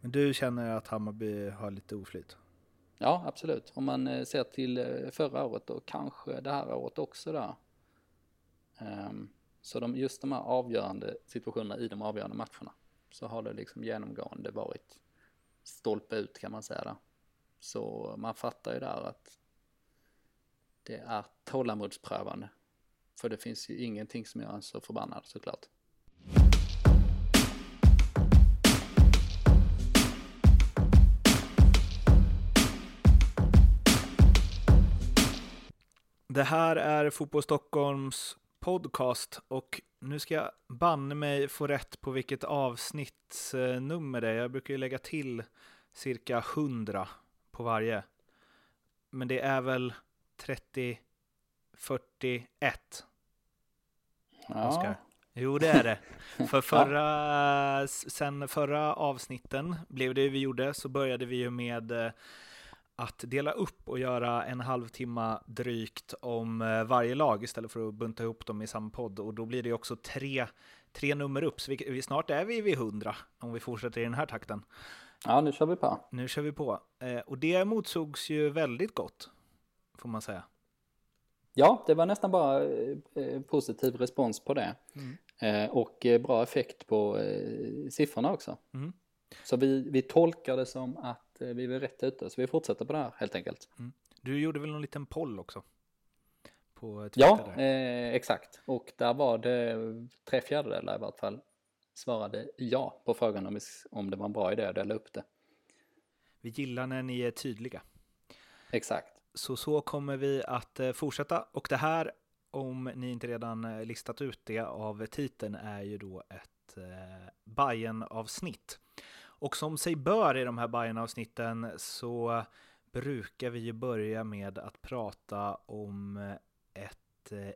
Men du känner att Hammarby har lite oflyt? Ja, absolut. Om man eh, ser till eh, förra året och kanske det här året också där. Um, ehm, så de, just de här avgörande situationerna i de avgörande matcherna så har det liksom genomgående varit stolpe ut kan man säga där. Så man fattar ju där att det är tålamodsprövande. För det finns ju ingenting som gör en så förbannad såklart. Det här är Fotboll Stockholms podcast och nu ska jag banne mig få rätt på vilket avsnittsnummer det är. Jag brukar ju lägga till cirka 100 på varje. Men det är väl 30, 41. Ja. Oskar. Jo, det är det. För förra, sen förra avsnitten blev det vi gjorde så började vi ju med eh, att dela upp och göra en halvtimme drygt om eh, varje lag istället för att bunta ihop dem i samma podd. Och då blir det också tre, tre nummer upp, så vi, snart är vi vid hundra om vi fortsätter i den här takten. Ja, nu kör vi på. Nu kör vi på. Eh, och det motsogs ju väldigt gott, får man säga. Ja, det var nästan bara eh, positiv respons på det. Mm. Och bra effekt på siffrorna också. Mm. Så vi, vi tolkar det som att vi är rätt ute, så vi fortsätter på det här helt enkelt. Mm. Du gjorde väl någon liten poll också? På ja, eh, exakt. Och där var det tre fjärdedelar i vart fall svarade ja på frågan om, om det var en bra idé att dela upp det. Vi gillar när ni är tydliga. Exakt. Så så kommer vi att eh, fortsätta. Och det här, om ni inte redan eh, listat ut det av titeln, är ju då ett eh, bayern avsnitt och som sig bör i de här Bayern-avsnitten så brukar vi ju börja med att prata om ett eh,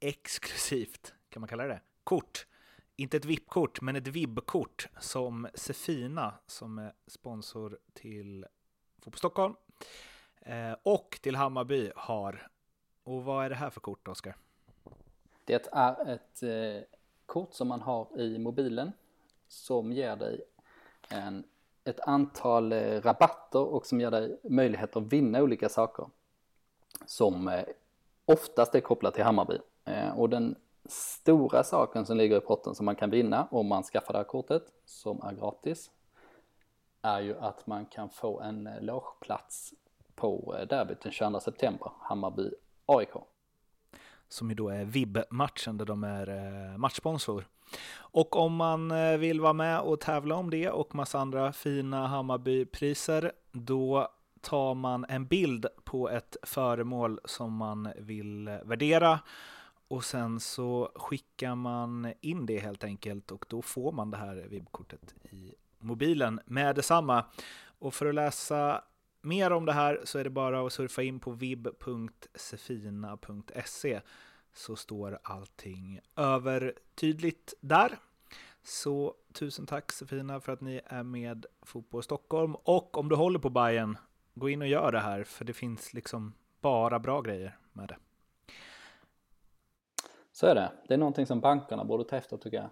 exklusivt, kan man kalla det, kort. Inte ett VIP-kort, men ett VIB-kort som Sefina, som är sponsor till Fotboll Stockholm eh, och till Hammarby har. Och vad är det här för kort, Oskar? Det är ett eh, kort som man har i mobilen som ger dig en, ett antal eh, rabatter och som ger dig möjlighet att vinna olika saker. Som eh, oftast är kopplat till Hammarby. Eh, och den stora saken som ligger i potten som man kan vinna om man skaffar det här kortet, som är gratis, är ju att man kan få en eh, logeplats på eh, derbyt den 22 september, Hammarby-AIK som ju då är VIB-matchen där de är eh, matchsponsor. Och om man eh, vill vara med och tävla om det och massa andra fina Hammarbypriser, då tar man en bild på ett föremål som man vill värdera och sen så skickar man in det helt enkelt och då får man det här VIB-kortet i mobilen med detsamma. Och för att läsa mer om det här så är det bara att surfa in på vib.sefina.se så står allting övertydligt där. Så tusen tack Sefina för att ni är med Fotboll Stockholm och om du håller på Bayern gå in och gör det här för det finns liksom bara bra grejer med det. Så är det. Det är någonting som bankerna borde ta efter tycker jag.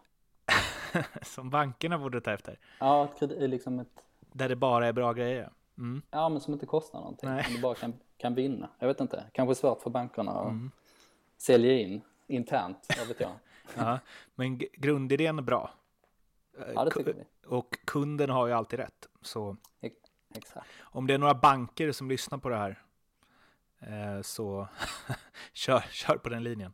som bankerna borde ta efter? Ja, liksom ett... Där det bara är bra grejer? Mm. Ja, men som inte kostar någonting. Nej. Som du bara kan, kan vinna. Jag vet inte, kanske svårt för bankerna att mm. sälja in internt, vad vet jag. ja, men grundidén är bra. Ja, det tycker vi. Och kunden har ju alltid rätt. Så Exakt. om det är några banker som lyssnar på det här eh, så kör, kör på den linjen.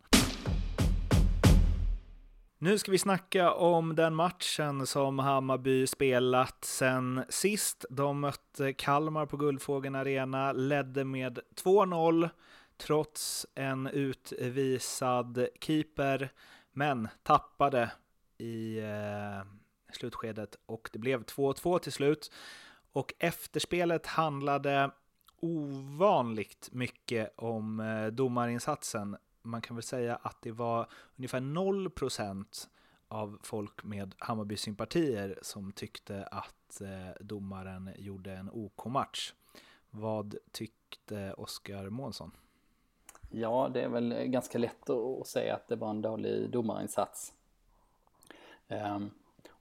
Nu ska vi snacka om den matchen som Hammarby spelat sen sist. De mötte Kalmar på Guldfågeln Arena, ledde med 2-0 trots en utvisad keeper, men tappade i eh, slutskedet och det blev 2-2 till slut. Och efterspelet handlade ovanligt mycket om eh, domarinsatsen man kan väl säga att det var ungefär 0% av folk med Hammarby-sympatier som tyckte att eh, domaren gjorde en OK-match. Vad tyckte Oskar Månsson? Ja, det är väl ganska lätt att säga att det var en dålig domarinsats. Um,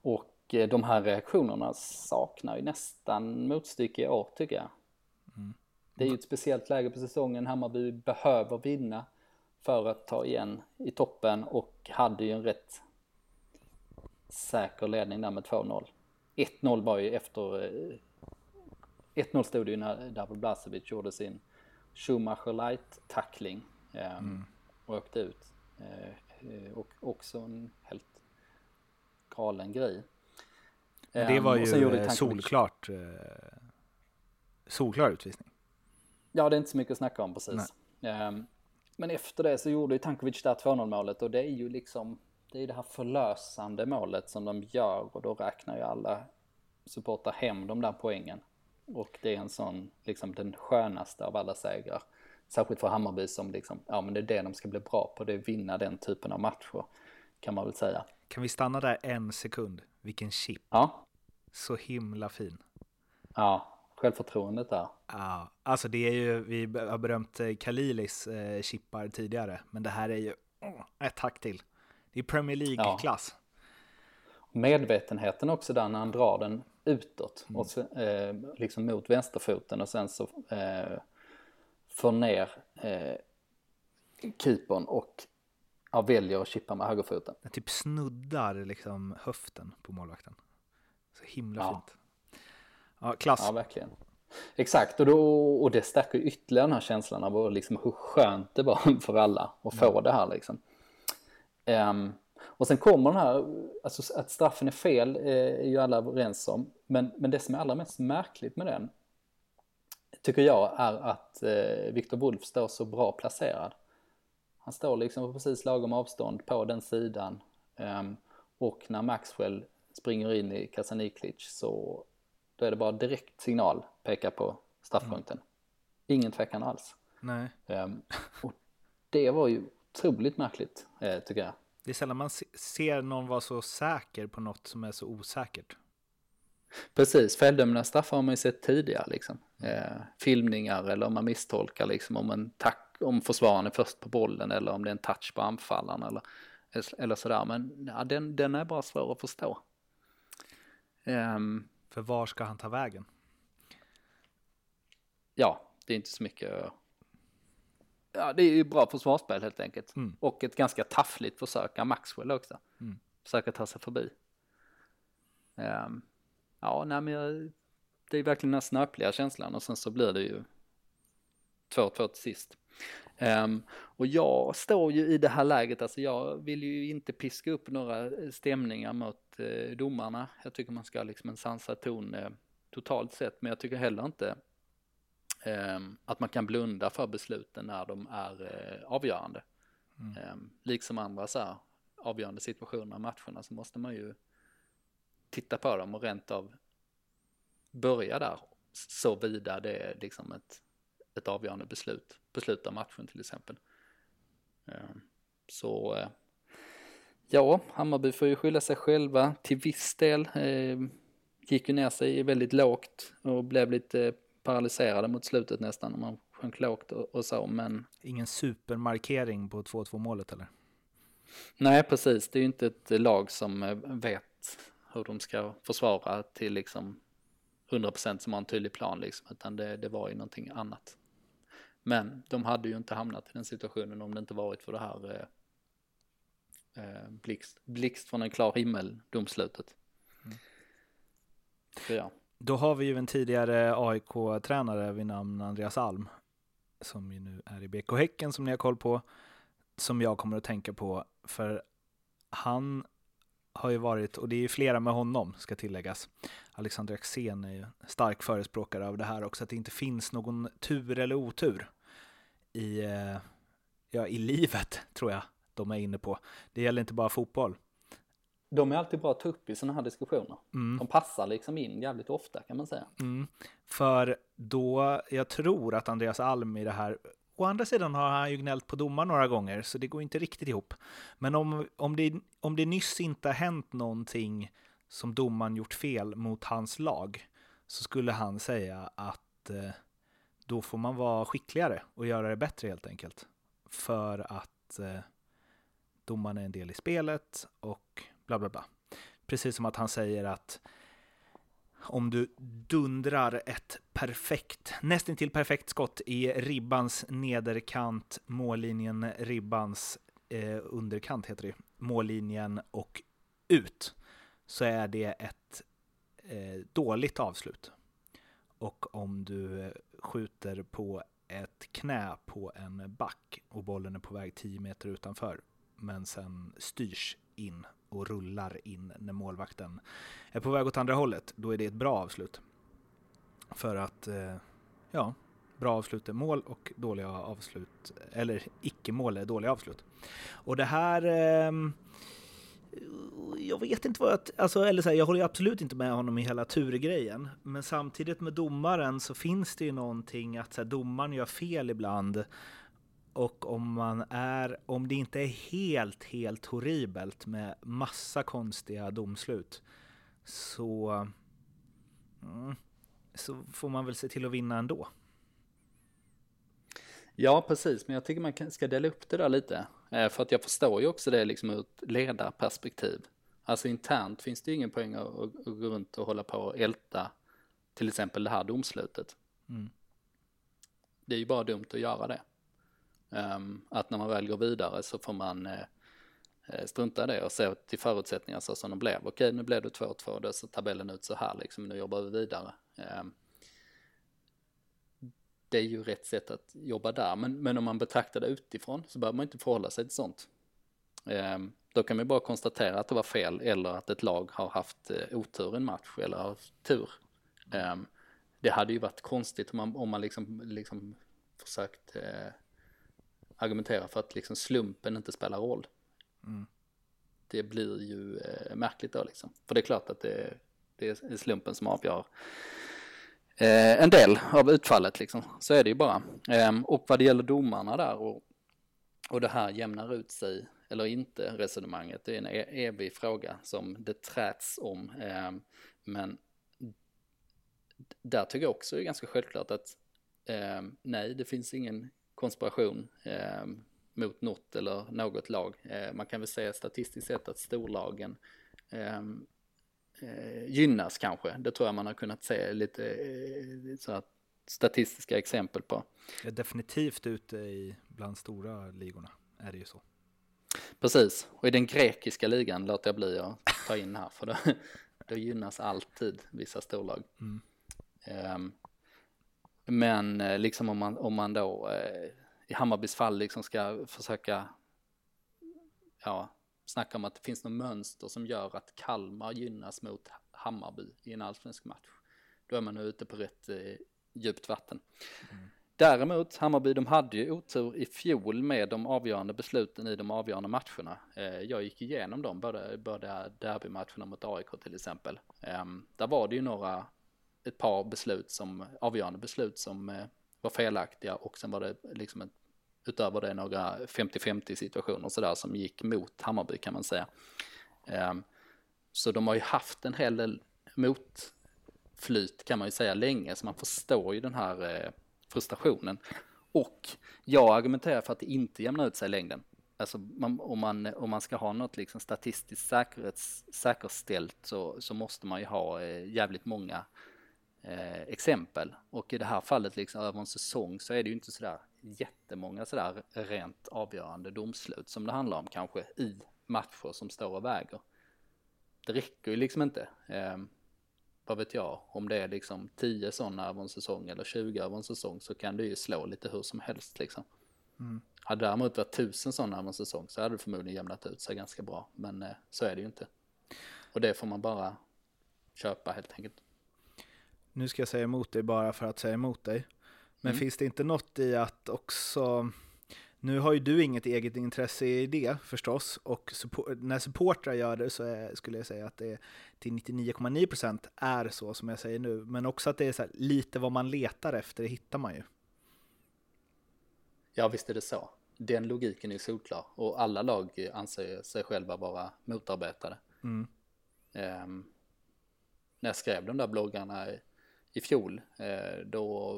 och eh, de här reaktionerna saknar ju nästan motstycke i år tycker jag. Mm. Det är ju ett speciellt läge på säsongen. Hammarby behöver vinna för att ta igen i toppen och hade ju en rätt säker ledning där med 2-0. 1-0 var ju efter 1-0 eh, stod det ju när Davor Blasevic gjorde sin Schumacher light tackling eh, mm. och åkte ut. Eh, och också en helt galen grej. Men det var ju solklart solklar utvisning. Ja, det är inte så mycket att snacka om precis. Um, men efter det så gjorde ju Tankovic där 2-0 målet och det är ju liksom, det är det här förlösande målet som de gör och då räknar ju alla supportrar hem de där poängen. Och det är en sån, liksom den skönaste av alla segrar. Särskilt för Hammarby som liksom, ja men det är det de ska bli bra på, det är vinna den typen av matcher. Kan man väl säga. Kan vi stanna där en sekund? Vilken chip. Ja. Så himla fin. Ja, självförtroendet där. Ja, alltså det är ju, vi har berömt eh, Kalilis eh, chippar tidigare, men det här är ju oh, ett hack till. Det är Premier League-klass. Ja. Medvetenheten också där när han drar den utåt, mm. och så, eh, liksom mot vänsterfoten och sen så eh, får ner eh, keepern och ja, väljer att chippa med högerfoten. Den typ snuddar liksom höften på målvakten. Så himla ja. fint. Ja, klass. Ja, verkligen. Exakt, och, då, och det stärker ytterligare den här känslan av liksom hur skönt det var för alla att få mm. det här liksom. Um, och sen kommer den här, alltså att straffen är fel eh, är ju alla överens om. Men, men det som är allra mest märkligt med den tycker jag är att eh, Victor Wolf står så bra placerad. Han står liksom på precis lagom avstånd på den sidan. Um, och när Maxwell springer in i Kasaniklic så då är det bara direkt signal peka på straffpunkten. Mm. Ingen tvekan alls. Nej. Um, och det var ju otroligt märkligt, eh, tycker jag. Det är sällan man ser någon vara så säker på något som är så osäkert. Precis, feldömda straffar har man ju sett tidigare liksom. Eh, filmningar eller om man misstolkar liksom om en tack, om försvararen är först på bollen eller om det är en touch på anfallaren eller, eller sådär. Men ja, den, den är bara svår att förstå. Um, för var ska han ta vägen? Ja, det är inte så mycket. Ja, det är ju bra försvarsspel helt enkelt. Mm. Och ett ganska taffligt försök av Maxwell också. Mm. Försöka ta sig förbi. Um, ja, nej men jag, det är verkligen den här snöpliga känslan och sen så blir det ju 2-2 till sist. Um, och jag står ju i det här läget, alltså jag vill ju inte piska upp några stämningar mot uh, domarna. Jag tycker man ska ha liksom en sansad ton uh, totalt sett, men jag tycker heller inte um, att man kan blunda för besluten när de är uh, avgörande. Mm. Um, liksom andra så här, avgörande situationer i matcherna så måste man ju titta på dem och rent av börja där, så vida det är liksom ett ett avgörande beslut av matchen till exempel. Eh, så eh, ja, Hammarby får ju skylla sig själva till viss del. Eh, gick ju ner sig väldigt lågt och blev lite paralyserade mot slutet nästan. Och man sjönk lågt och, och så, men... Ingen supermarkering på 2-2 målet eller? Nej, precis. Det är ju inte ett lag som vet hur de ska försvara till liksom 100% som har en tydlig plan liksom, utan det, det var ju någonting annat. Men de hade ju inte hamnat i den situationen om det inte varit för det här eh, eh blixt, blixt från en klar himmel domslutet. Mm. ja. Då har vi ju en tidigare AIK-tränare vid namn Andreas Alm, som ju nu är i BK Häcken som ni har koll på, som jag kommer att tänka på, för han har ju varit, och det är ju flera med honom ska tilläggas, Alexander Axén är ju stark förespråkare av det här också, att det inte finns någon tur eller otur i, eh, ja, i livet, tror jag de är inne på. Det gäller inte bara fotboll. De är alltid bra att ta upp i sådana här diskussioner. Mm. De passar liksom in jävligt ofta kan man säga. Mm. För då, jag tror att Andreas Alm i det här, å andra sidan har han ju gnällt på domar några gånger, så det går inte riktigt ihop. Men om, om, det, om det nyss inte har hänt någonting som domaren gjort fel mot hans lag, så skulle han säga att eh, då får man vara skickligare och göra det bättre helt enkelt. För att eh, domaren är en del i spelet och bla bla bla. Precis som att han säger att om du dundrar ett perfekt, nästintill perfekt skott i ribbans nederkant, mållinjen, ribbans eh, underkant heter det, mållinjen och ut, så är det ett eh, dåligt avslut. Och om du eh, skjuter på ett knä på en back och bollen är på väg 10 meter utanför, men sen styrs in och rullar in när målvakten är på väg åt andra hållet, då är det ett bra avslut. För att, eh, ja, bra avslut är mål och dåliga avslut, eller icke-mål är dåliga avslut. Och det här eh, jag vet inte vad jag... Alltså, eller så här, jag håller absolut inte med honom i hela turgrejen. Men samtidigt med domaren så finns det ju någonting att så här, domaren gör fel ibland. Och om man är... Om det inte är helt, helt horribelt med massa konstiga domslut så... Mm, så får man väl se till att vinna ändå. Ja, precis, men jag tycker man ska dela upp det där lite. Eh, för att jag förstår ju också det liksom ur ett ledarperspektiv. Alltså internt finns det ju ingen poäng att, att, gå runt och hålla på och älta till exempel det här domslutet. Mm. Det är ju bara dumt att göra det. Um, att när man väl går vidare så får man uh, strunta i det och se till förutsättningar så som de blev. Okej, nu blev det 2-2, då ser tabellen ut så här liksom, nu jobbar vi vidare. Det är ju rätt sätt att jobba där, men, men om man betraktar det utifrån så behöver man inte förhålla sig till sånt. Um, då kan man bara konstatera att det var fel eller att ett lag har haft eh, otur en match eller har tur. Um, det hade ju varit konstigt om man, om man liksom, liksom försökt eh, argumentera för att liksom slumpen inte spelar roll. Mm. Det blir ju eh, märkligt då liksom. För det är klart att det, det är slumpen som avgör eh, en del av utfallet liksom. Så är det ju bara. Eh, och vad det gäller domarna där och, och det här jämnar ut sig eller inte resonemanget. Det är en e-, evig fråga som det träts om. Eh, men där tycker jag också det är ganska självklart att eh, nej, det finns ingen konspiration eh, mot något eller något lag. Eh, man kan väl säga statistiskt sett att storlagen eh, gynnas kanske. Det tror jag man har kunnat se lite eh, så statistiska exempel på. Ja, definitivt ute i bland stora ligorna är det ju så. Precis, och i den grekiska ligan låter jag bli att ta in här för då, då gynnas alltid vissa storlag. Mm. Um, men eh, liksom om man, om man då eh, i Hammarbys fall liksom ska försöka ja, snacka om att det finns något mönster som gör att Kalmar gynnas mot Hammarby i en allsvensk match. Då är man nu ute på rätt eh, djupt vatten. Mm. Däremot, Hammarby, de hade ju otur i fjol med de avgörande besluten i de avgörande matcherna. Eh, jag gick igenom dem, både, både derbymatcherna mot AIK till exempel. Eh, där var det ju några, ett par beslut som, avgörande beslut som eh, var felaktiga och sen var det liksom ett, utöver det några 50-50 situationer sådär som gick mot Hammarby kan man säga. Ehm, så de har ju haft en hel del motflyt kan man ju säga länge, så man förstår ju den här eh, frustrationen. Och jag argumenterar för att det inte jämnar ut sig i längden. Alltså man, om, man, om man ska ha något liksom statistiskt säkerhets, säkerställt så, så måste man ju ha eh, jävligt många eh, exempel. Och i det här fallet liksom över en säsong så är det ju inte sådär jättemånga sådär rent avgörande domslut som det handlar om kanske i matcher som står och väger. Det räcker ju liksom inte. Eh, vad vet jag, om det är liksom 10 sådana över en säsong eller 20 över en säsong så kan det ju slå lite hur som helst liksom. Mm. Hade det däremot varit 1000 sådana över en säsong så hade det förmodligen jämnat ut sig ganska bra. Men eh, så är det ju inte. Och det får man bara köpa helt enkelt. Nu ska jag säga emot dig bara för att säga emot dig. Men mm. finns det inte något i att också nu har ju du inget eget intresse i det förstås, och support, när supportrar gör det så är, skulle jag säga att det till 99,9% är så som jag säger nu, men också att det är så här, lite vad man letar efter, det hittar man ju. Ja, visst är det så. Den logiken är solklar och alla lag anser sig själva vara motarbetade. Mm. Um, när jag skrev de där bloggarna i, fjol, uh, då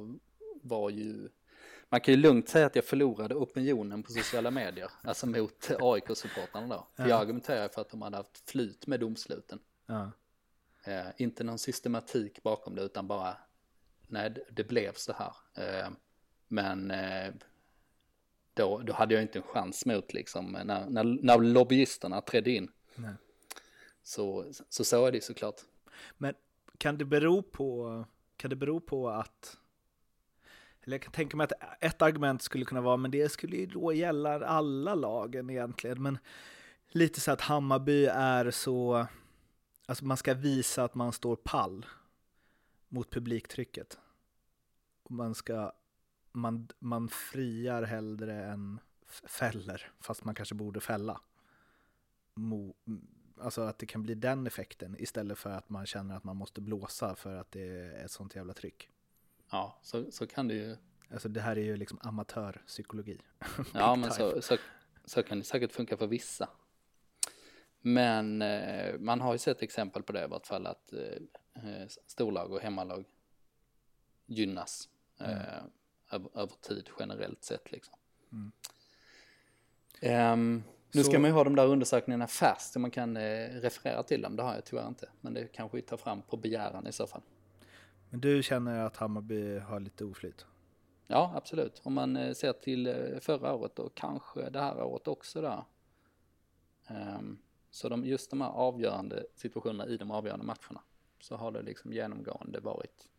var ju man kan ju lugnt säga att jag förlorade opinionen på sociala medier, alltså mot AIK-supportrarna då. För jag argumenterar för att de hade haft flyt med domsluten. Ja. Eh, inte någon systematik bakom det utan bara nej det blev så här. Eh, men eh, då, då hade jag inte en chans mot liksom när, när, när lobbyisterna trädde in. Nej. Så, så så är det såklart. Men kan det bero på, kan det bero på att eller jag kan tänka mig att ett argument skulle kunna vara, men det skulle ju då gälla alla lagen egentligen, men lite så att Hammarby är så, alltså man ska visa att man står pall mot publiktrycket. Och man ska, man, man friar hellre än fäller, fast man kanske borde fälla. Mo, alltså att det kan bli den effekten istället för att man känner att man måste blåsa för att det är ett sånt jävla tryck. Ja, så, så kan det ju. Alltså det här är ju liksom amatörpsykologi. ja, men så, så, så kan det säkert funka för vissa. Men eh, man har ju sett exempel på det i vart fall att eh, eh storlag och hemmalag gynnas mm. eh, över, över, tid generellt sett liksom. Mm. Um, nu ska man ju ha de där undersökningarna fast så man kan eh, referera till dem. Det har jag tyvärr inte. Men det kanske vi tar fram på begäran i så fall. Men du känner att Hammarby har lite oflyt? Ja, absolut. Om man eh, ser till eh, förra året och kanske det här året också där. Um, så de, just de här avgörande situationerna i de avgörande matcherna så har det liksom genomgående varit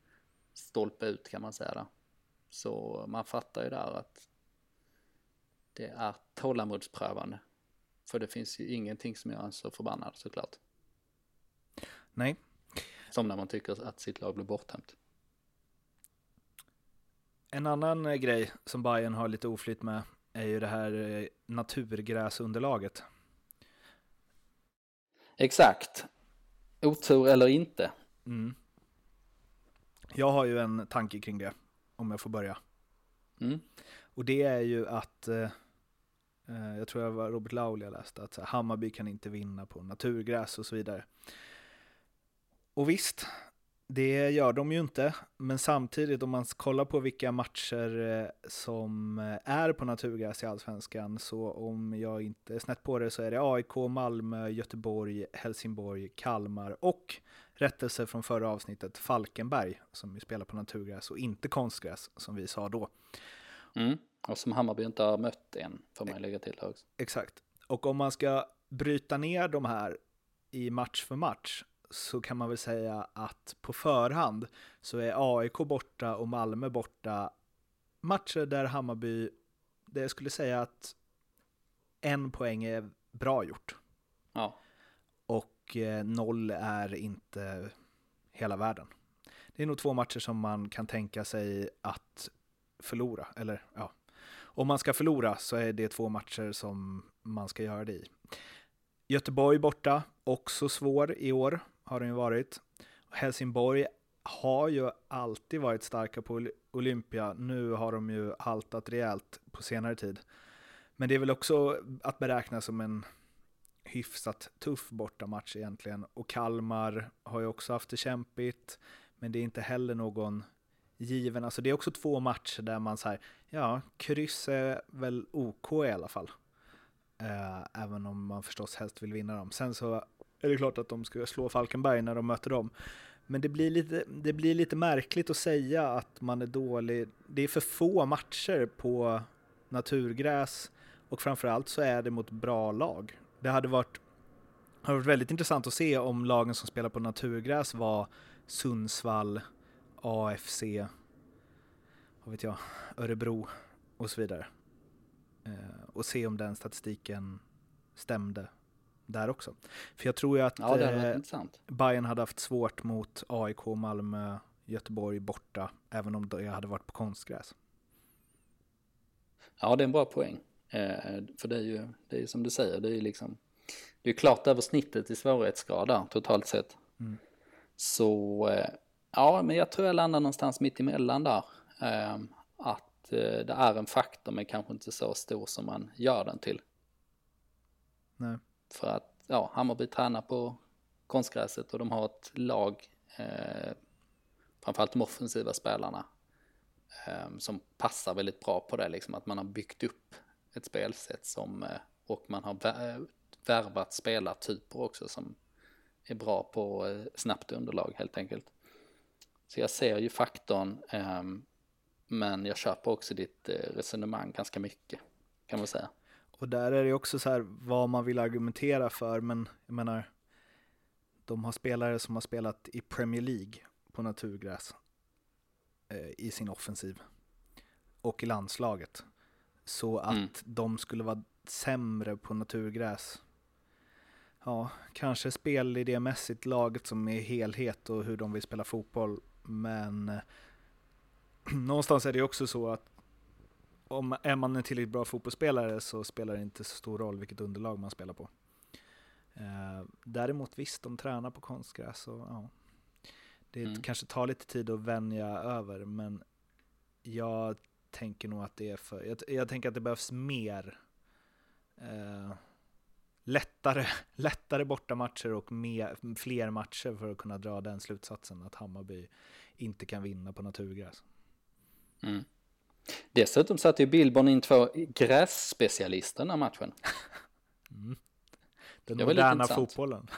stolpe ut kan man säga där. Så man fattar ju där att det är tålamodsprövande. För det finns ju ingenting som gör en så förbannad såklart. Nej. Som när man tycker att sitt lag blir borthämt. En annan eh, grej som Bayern har lite oflytt med är ju det här eh, naturgräsunderlaget. Exakt. Otur eller inte. Mm. Jag har ju en tanke kring det, om jag får börja. Mm. Och det är ju att, eh, eh jag tror jag var Robert Lauli jag läste, att Hammarby kan inte vinna på naturgräs och så vidare. Och visst, det gör de ju inte, men samtidigt om man kollar på vilka matcher eh, som eh, är på naturgräs i Allsvenskan, så om jag inte är snett på det så är det AIK, Malmö, Göteborg, Helsingborg, Kalmar och rättelse från förra avsnittet, Falkenberg, som spelar på naturgräs och inte konstgräs, som vi sa då. Mm. Och som Hammarby inte har mött än, får man lägga till också. Exakt. Och om man ska bryta ner de här i match för match så kan man väl säga att på förhand så är AIK borta och Malmö borta matcher där Hammarby, det jag skulle säga att en poäng är bra gjort. Ja. Och eh, noll är inte hela världen. Det är nog två matcher som man kan tänka sig att förlora, eller ja, om man ska förlora så är det två matcher som man ska göra det i. Göteborg borta, också svår i år har den ju varit. Helsingborg har ju alltid varit starka på Olympia. Nu har de ju haltat rejält på senare tid. Men det är väl också att beräkna som en hyfsat tuff bortamatch egentligen. Och Kalmar har ju också haft det kämpigt, men det är inte heller någon given. Alltså det är också två matcher där man säger, ja, kryss är väl OK i alla fall. Eh, även om man förstås helst vill vinna dem. Sen så är det klart att de ska slå Falkenberg när de möter dem. Men det blir, lite, det blir lite märkligt att säga att man är dålig. Det är för få matcher på naturgräs och framförallt så är det mot bra lag. Det hade varit, hade varit väldigt intressant att se om lagen som spelar på naturgräs var Sundsvall, AFC, vad vet jag, Örebro och så vidare. Eh, och se om den statistiken stämde där också. För jag tror ju att ja, eh, Bayern hade haft svårt mot AIK, Malmö, Göteborg borta, även om jag hade varit på konstgräs. Ja, det är en bra poäng. Eh, för det är ju, det är som du säger, det är ju liksom, det är klart över snittet i svårighetsgrad totalt sett. Mm. Så, eh, ja, men jag tror jag landar någonstans mitt emellan där. Eh, att eh, det är en faktor, men kanske inte så stor som man gör den till. Nej. För att ja, Hammarby tränar på konstgräset och de har ett lag, eh, framförallt de offensiva spelarna, eh, som passar väldigt bra på det. Liksom, att man har byggt upp ett spelsätt som, eh, och man har eh, värvat spelartyper också som är bra på eh, snabbt underlag helt enkelt. Så jag ser ju faktorn, eh, men jag köper också ditt eh, resonemang ganska mycket, kan man säga. Och där är det också så här vad man vill argumentera för, men jag menar, de har spelare som har spelat i Premier League på naturgräs eh, i sin offensiv och i landslaget. Så att mm. de skulle vara sämre på naturgräs. Ja, kanske spelidémässigt laget som är helhet och hur de vill spela fotboll. Men eh, någonstans är det också så att om är man en tillräckligt bra fotbollsspelare så spelar det inte så stor roll vilket underlag man spelar på. Eh, däremot visst, de tränar på konstgräs och ja, det mm. kanske tar lite tid att vänja över, men jag tänker nog att det är för, jag, jag tänker att det behövs mer eh, lättare, lättare bortamatcher och mer, fler matcher för att kunna dra den slutsatsen att Hammarby inte kan vinna på naturgräs. Mm. Dessutom satte ju Billborn in två grässpecialister den här matchen. Mm. Den det moderna fotbollen.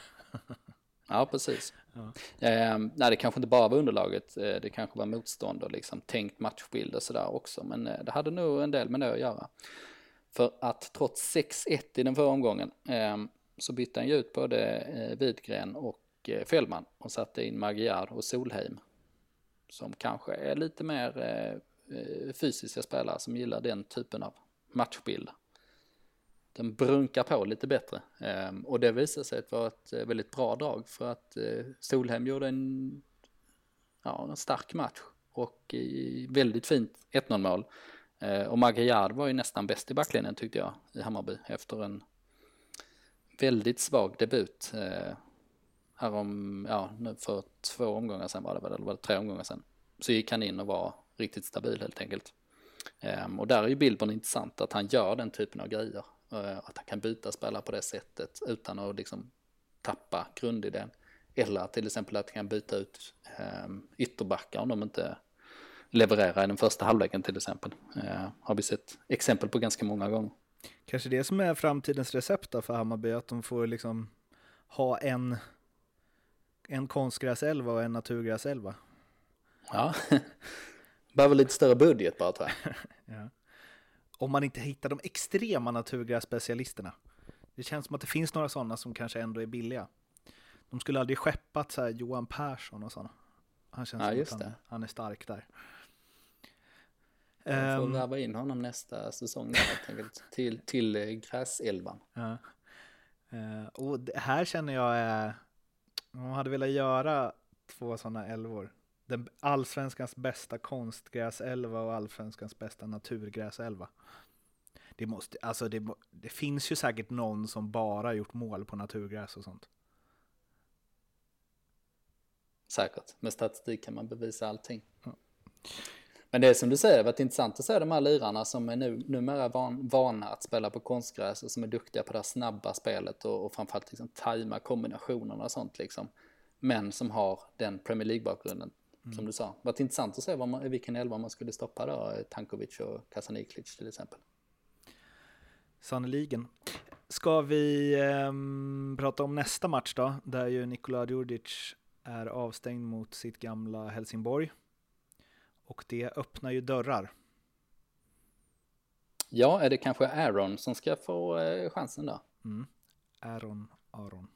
ja, precis. Ja. Eh, nej, det kanske inte bara var underlaget, eh, det kanske var motstånd och liksom tänkt matchbild och sådär också, men eh, det hade nog en del med det att göra. För att trots 6-1 i den förra omgången eh, så bytte han ju ut både eh, Widgren och eh, Fällman och satte in Magyar och Solheim. Som kanske är lite mer eh, Eh, fysiska spelare som gillar den typen av matchbild. Den brunkar på lite bättre ehm, och det visade sig att vara ett eh, väldigt bra drag för att eh, Solheim gjorde en, ja, en stark match och väldigt fint 1-0 mål. Ehm, och Magyar var ju nästan bäst i backlinjen tyckte jag i Hammarby efter en väldigt svag debut. Härom, ja nu för två omgångar sedan var det väl, eller var det tre omgångar sedan. Så gick han in och var riktigt stabil helt enkelt. Um, och där är ju Billborn intressant att han gör den typen av grejer. Uh, att han kan byta spelare på det sättet utan att liksom tappa grundidén. Eller till exempel att han kan byta ut um, ytterbackar om de inte levererar i den första halvleken till exempel. Uh, har vi sett exempel på ganska många gånger. Kanske det som är framtidens recept för Hammarby, att de får liksom ha en, en konstgräselva och en naturgräselva. Ja, behöver lite större budget bara tror jag. ja. Om man inte hittar de extrema naturgrässpecialisterna. Det känns som att det finns några sådana som kanske ändå är billiga. De skulle aldrig skeppat så Johan Persson och sådana. Han känns ja, som att han, han, är stark där. Jag får um, värva in honom nästa säsong där, till, till eh, gräselvan. Ja. Uh, och här känner jag, uh, om man hade velat göra två sådana älvor den allsvenskans bästa konstgräselva och allsvenskans bästa naturgräselva. Det, måste, alltså det, det finns ju säkert någon som bara gjort mål på naturgräs och sånt. Säkert, med statistik kan man bevisa allting. Ja. Men det är som du säger, det har varit intressant att se de här lirarna som är nu, numera van, vana att spela på konstgräs och som är duktiga på det här snabba spelet och, och framförallt liksom tajma kombinationerna och sånt liksom. Men som har den Premier League-bakgrunden Mm. Som du sa. Varit intressant att se vad man, vilken elva man skulle stoppa då. Tankovic och Kasaniklic till exempel. Sannoliken. Ska vi eh, prata om nästa match då? Där ju Nikola Djurdjic är avstängd mot sitt gamla Helsingborg. Och det öppnar ju dörrar. Ja, är det kanske Aaron som ska få eh, chansen då? Mm. Aaron, Aaron.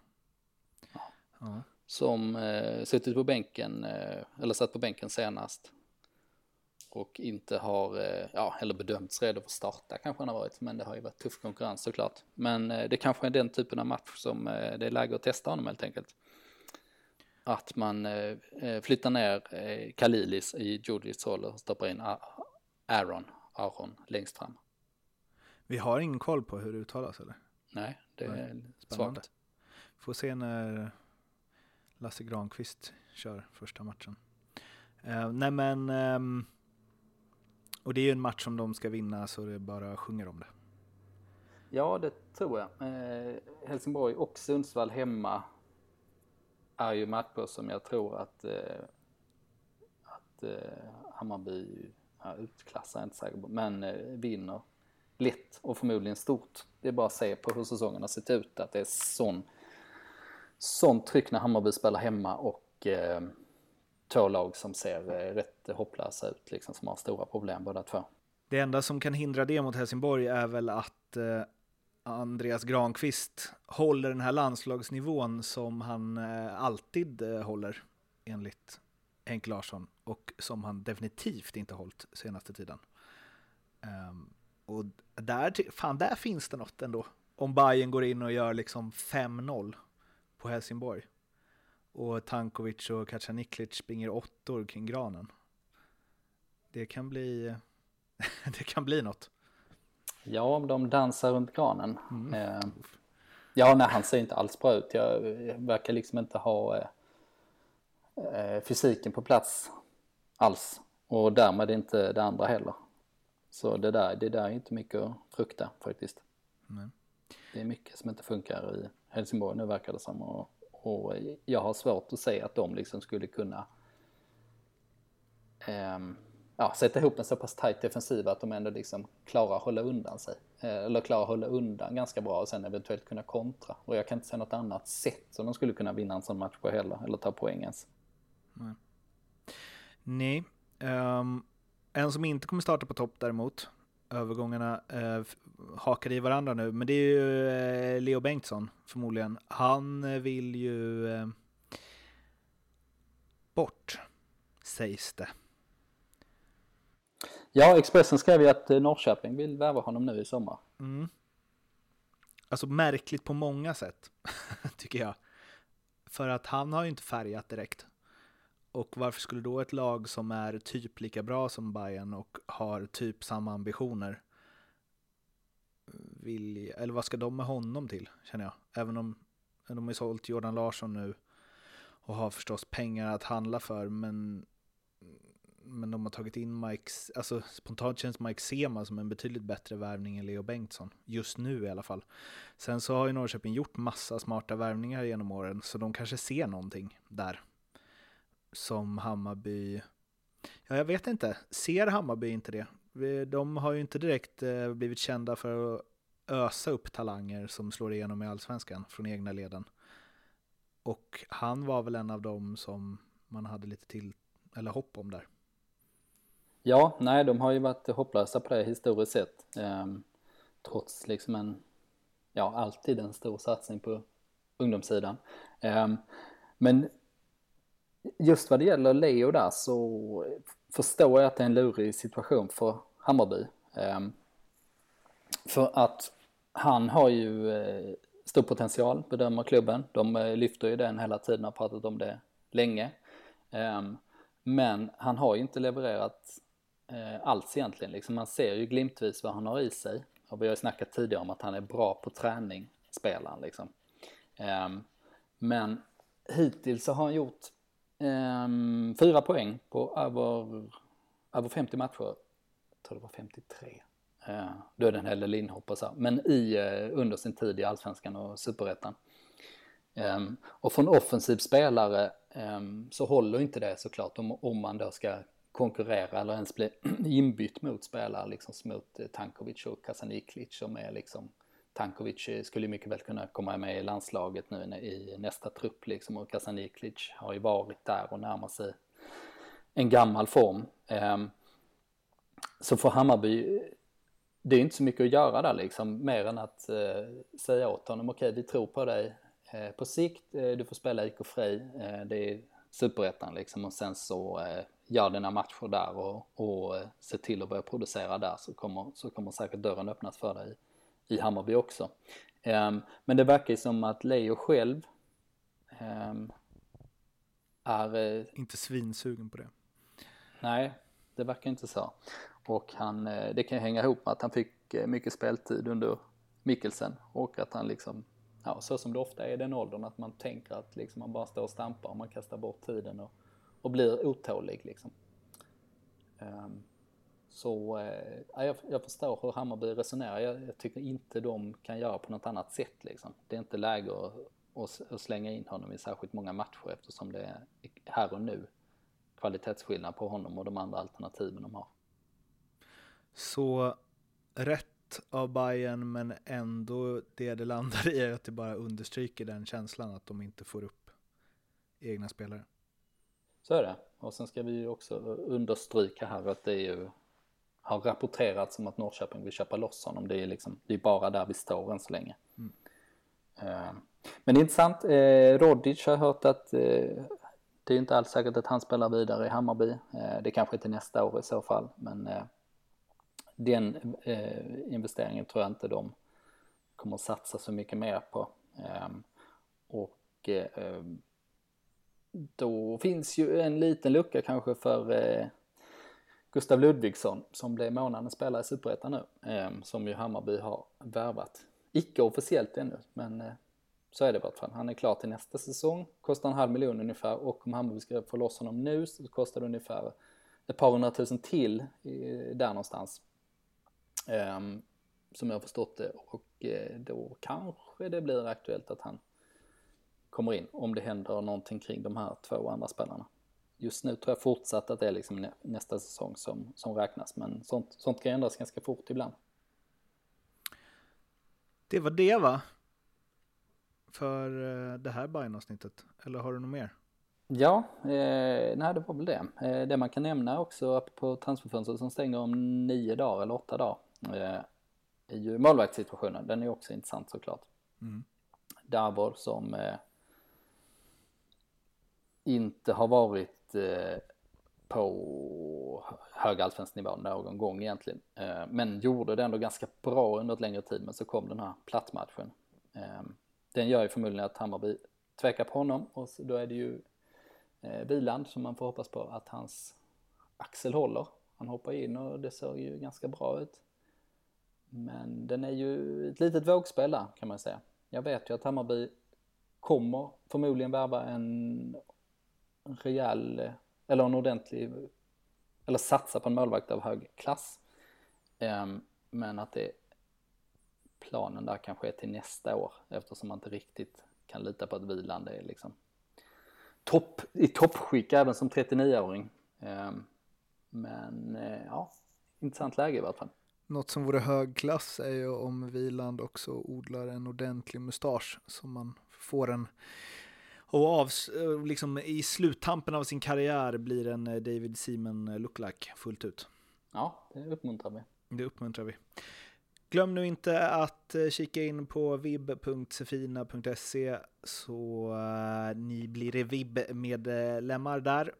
Ja. ja som eh, suttit på bänken, eh, eller satt på bänken senast. Och inte har, eh, ja, eller bedömts redo för att starta kanske han har varit, men det har ju varit tuff konkurrens såklart. Men eh, det kanske är den typen av match som eh, det är läge att testa honom helt enkelt. Att man eh, eh, flyttar ner Kalilis i Judits roll och stoppar in Aaron, Aaron längst fram. Vi har ingen koll på hur det uttalas eller? Nej, det är svagt. Får se när Lasse Granqvist kör första matchen. Eh, nej men, eh, och det är ju en match som de ska vinna så det bara sjunger om det. Ja, det tror jag. Eh, Helsingborg och Sundsvall hemma är ju matcher som jag tror att, eh, att eh, Hammarby ja, utklassar, inte säker på, men eh, vinner lätt och förmodligen stort. Det är bara att se på hur säsongen har sett ut, att det är sån sånt tryck när Hammarby spelar hemma och eh, två lag som ser eh, rätt hopplösa ut, liksom, som har stora problem båda två. Det enda som kan hindra det mot Helsingborg är väl att eh, Andreas Granqvist håller den här landslagsnivån som han eh, alltid eh, håller enligt Henk Larsson och som han definitivt inte hållit senaste tiden. Um, och där, fan, där finns det något ändå. Om Bayern går in och gör liksom 5-0 på Helsingborg och Tankovic och Kacaniklic springer åttor kring granen. Det kan bli, det kan bli något. Ja, om de dansar runt granen. Mm. Eh, ja, nej, han ser inte alls bra ut. Jag, jag verkar liksom inte ha eh, eh, fysiken på plats alls. Och därmed inte det andra heller. Så det där, det där är inte mycket att frukta faktiskt. Mm. Det är mycket som inte funkar i Helsingborg nu verkar det som. Och, och jag har svårt att se att de liksom skulle kunna um, ja, sätta ihop en så pass tajt defensiv att de ändå liksom klarar att hålla undan sig. Eh, eller klarar att hålla undan ganska bra och sen eventuellt kunna kontra. Och jag kan inte se något annat sätt som de skulle kunna vinna en sån match på heller, eller ta poäng ens. Nej. Nej. Um, en som inte kommer starta på topp däremot, övergångarna eh, hakar i varandra nu, men det är ju eh, Leo Bengtsson förmodligen. Han eh, vill ju eh, bort, sägs det. Ja, Expressen skrev ju att eh, Norrköping vill värva honom nu i sommar. Mm. Alltså märkligt på många sätt, tycker jag. För att han har ju inte färgat direkt. Och varför skulle då ett lag som är typ lika bra som Bayern och har typ samma ambitioner vilja, eller vad ska de med honom till, känner jag. Även om de har sålt Jordan Larsson nu och har förstås pengar att handla för, men men de har tagit in Mike, alltså spontant känns Mike Sema som en betydligt bättre värvning än Leo Bengtsson. Just nu i alla fall. Sen så har ju Norrköping gjort massa smarta värvningar genom åren, så de kanske ser någonting där. Som Hammarby, ja jag vet inte, ser Hammarby inte det? De har ju inte direkt eh, blivit kända för att ösa upp talanger som slår igenom i allsvenskan från egna leden. Och han var väl en av dem som man hade lite till, eller hopp om där. Ja, nej, de har ju varit hopplösa på det historiskt sett. Ehm, trots liksom en, ja, alltid en stor satsning på ungdomssidan. Ehm, men just vad det gäller Leo där så förstår jag att det är en lurig situation för Hammarby. Ehm, för att han har ju eh, stor potential, bedömer klubben. De eh, lyfter ju den hela tiden, har pratat om det länge. Ehm, men han har ju inte levererat eh, alls egentligen. Liksom man ser ju glimtvis vad han har i sig. Och vi har ju snackat tidigare om att han är bra på träning, spelaren liksom. Ehm, men hittills så har han gjort um, fyra poäng på över, över 50 matcher. Jag tror det var 53. Uh, eh, då är det en hel del inhopp och så. Men i, uh, under sin tid i Allsvenskan och Superettan. Um, och från offensiv spelare um, så håller inte det såklart om, om man då ska konkurrera eller ens bli inbytt mot spelare liksom mot eh, Tankovic och Kasaniklic som är liksom Tankovic skulle mycket väl kunna komma med i landslaget nu i nästa trupp liksom. Och Kasaniklic har ju varit där och närmar sig en gammal form. Ehm, så för Hammarby, det är inte så mycket att göra där liksom, mer än att eh, säga åt honom, okej vi tror på dig eh, på sikt, eh, du får spela IK Frej, det är superettan liksom. Och sen så gör dina matcher där och, och se till att börja producera där så kommer, så kommer säkert dörren öppnas för dig i Hammarby också. Um, men det verkar ju som att Leo själv um, är... Uh, inte svinsugen på det. Nej, det verkar inte så. Och han, uh, det kan hänga ihop med att han fick uh, mycket speltid under Mikkelsen och att han liksom, ja så som det ofta är i den åldern, att man tänker att liksom man bara står och stampar och man kastar bort tiden och och blir otålig liksom. Um, så uh, jag, jag förstår hur Hammarby resonerar. Jag, jag, tycker inte de kan göra på något annat sätt liksom. Det är inte läge att, att, att slänga in honom i särskilt många matcher eftersom det är här och nu kvalitetsskillnad på honom och de andra alternativen de har. Så rätt rätt av Bayern men ändå det det landar i är att det bara understryker den känslan att de inte får upp egna spelare. Så är det. Och sen ska vi ju också understryka här att det är ju har rapporterats om att Norrköping vill köpa loss honom. Det är liksom, det är bara där vi står än så länge. Mm. Uh, men intressant, eh, Rodic har hört att eh, det är inte alls säkert att han spelar vidare i Hammarby. Eh, det kanske inte nästa år i så fall, men eh, den eh, investeringen tror jag inte de kommer att satsa så mycket mer på. Ehm, och ehm, då finns ju en liten lucka kanske för eh, Gustav Ludvigsson som blev månadens spelare i Superettan nu, eh, som ju Hammarby har värvat. Icke officiellt ännu, men eh, så är det i vart fall. Han är klar till nästa säsong, kostar en halv miljon ungefär och om Hammarby ska få loss honom nu så kostar det ungefär ett par hundratusen till eh, där någonstans. Eh, som jag har förstått det och eh, då kanske det blir aktuellt att han kommer in om det händer någonting kring de här två andra spelarna. Just nu tror jag fortsatt att det är liksom nä nästa säsong som, som räknas men sånt, sånt kan ändras ganska fort ibland. Det var det va? För uh, det här Bajen-avsnittet, eller har du något mer? Ja, eh, nej det var väl det. Eh, det man kan nämna också på transferfönstret som stänger om nio dagar eller åtta dagar eh, är ju målvaktssituationen. Den är också intressant såklart. Mm. Davor som eh, inte har varit eh, på hög allsvensk nivå någon gång egentligen. Eh, men gjorde det ändå ganska bra under ett längre tid men så kom den här plattmatchen. Eh, den gör ju förmodligen att Hammarby tvekar på honom och då är det ju eh, som man får hoppas på att hans axel håller. Han hoppar in och det ser ju ganska bra ut. Men den är ju ett litet vågspel där kan man säga. Jag vet ju att Hammarby kommer förmodligen värva en rejäl, eller en ordentlig, eller satsa på en målvakt av hög klass. Ehm, men att det planen där kanske är till nästa år eftersom man inte riktigt kan lita på att Viland är liksom topp, i toppskick även som 39-åring. Ehm, men eh, ja, intressant läge i vart fall. Något som vore hög klass är ju om Viland också odlar en ordentlig mustasch så man får en och av, liksom i sluttampen av sin karriär blir en eh, David Seaman eh, lookalike fullt ut. Ja, det uppmuntrar vi. Det uppmuntrar vi. Glöm nu inte att eh, kika in på vib.sefina.se så ni blir vib-medlemmar där.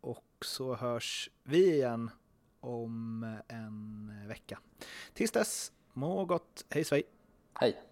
Och så hörs vi igen om en vecka. Tills dess, må gott, hej svej! Hej!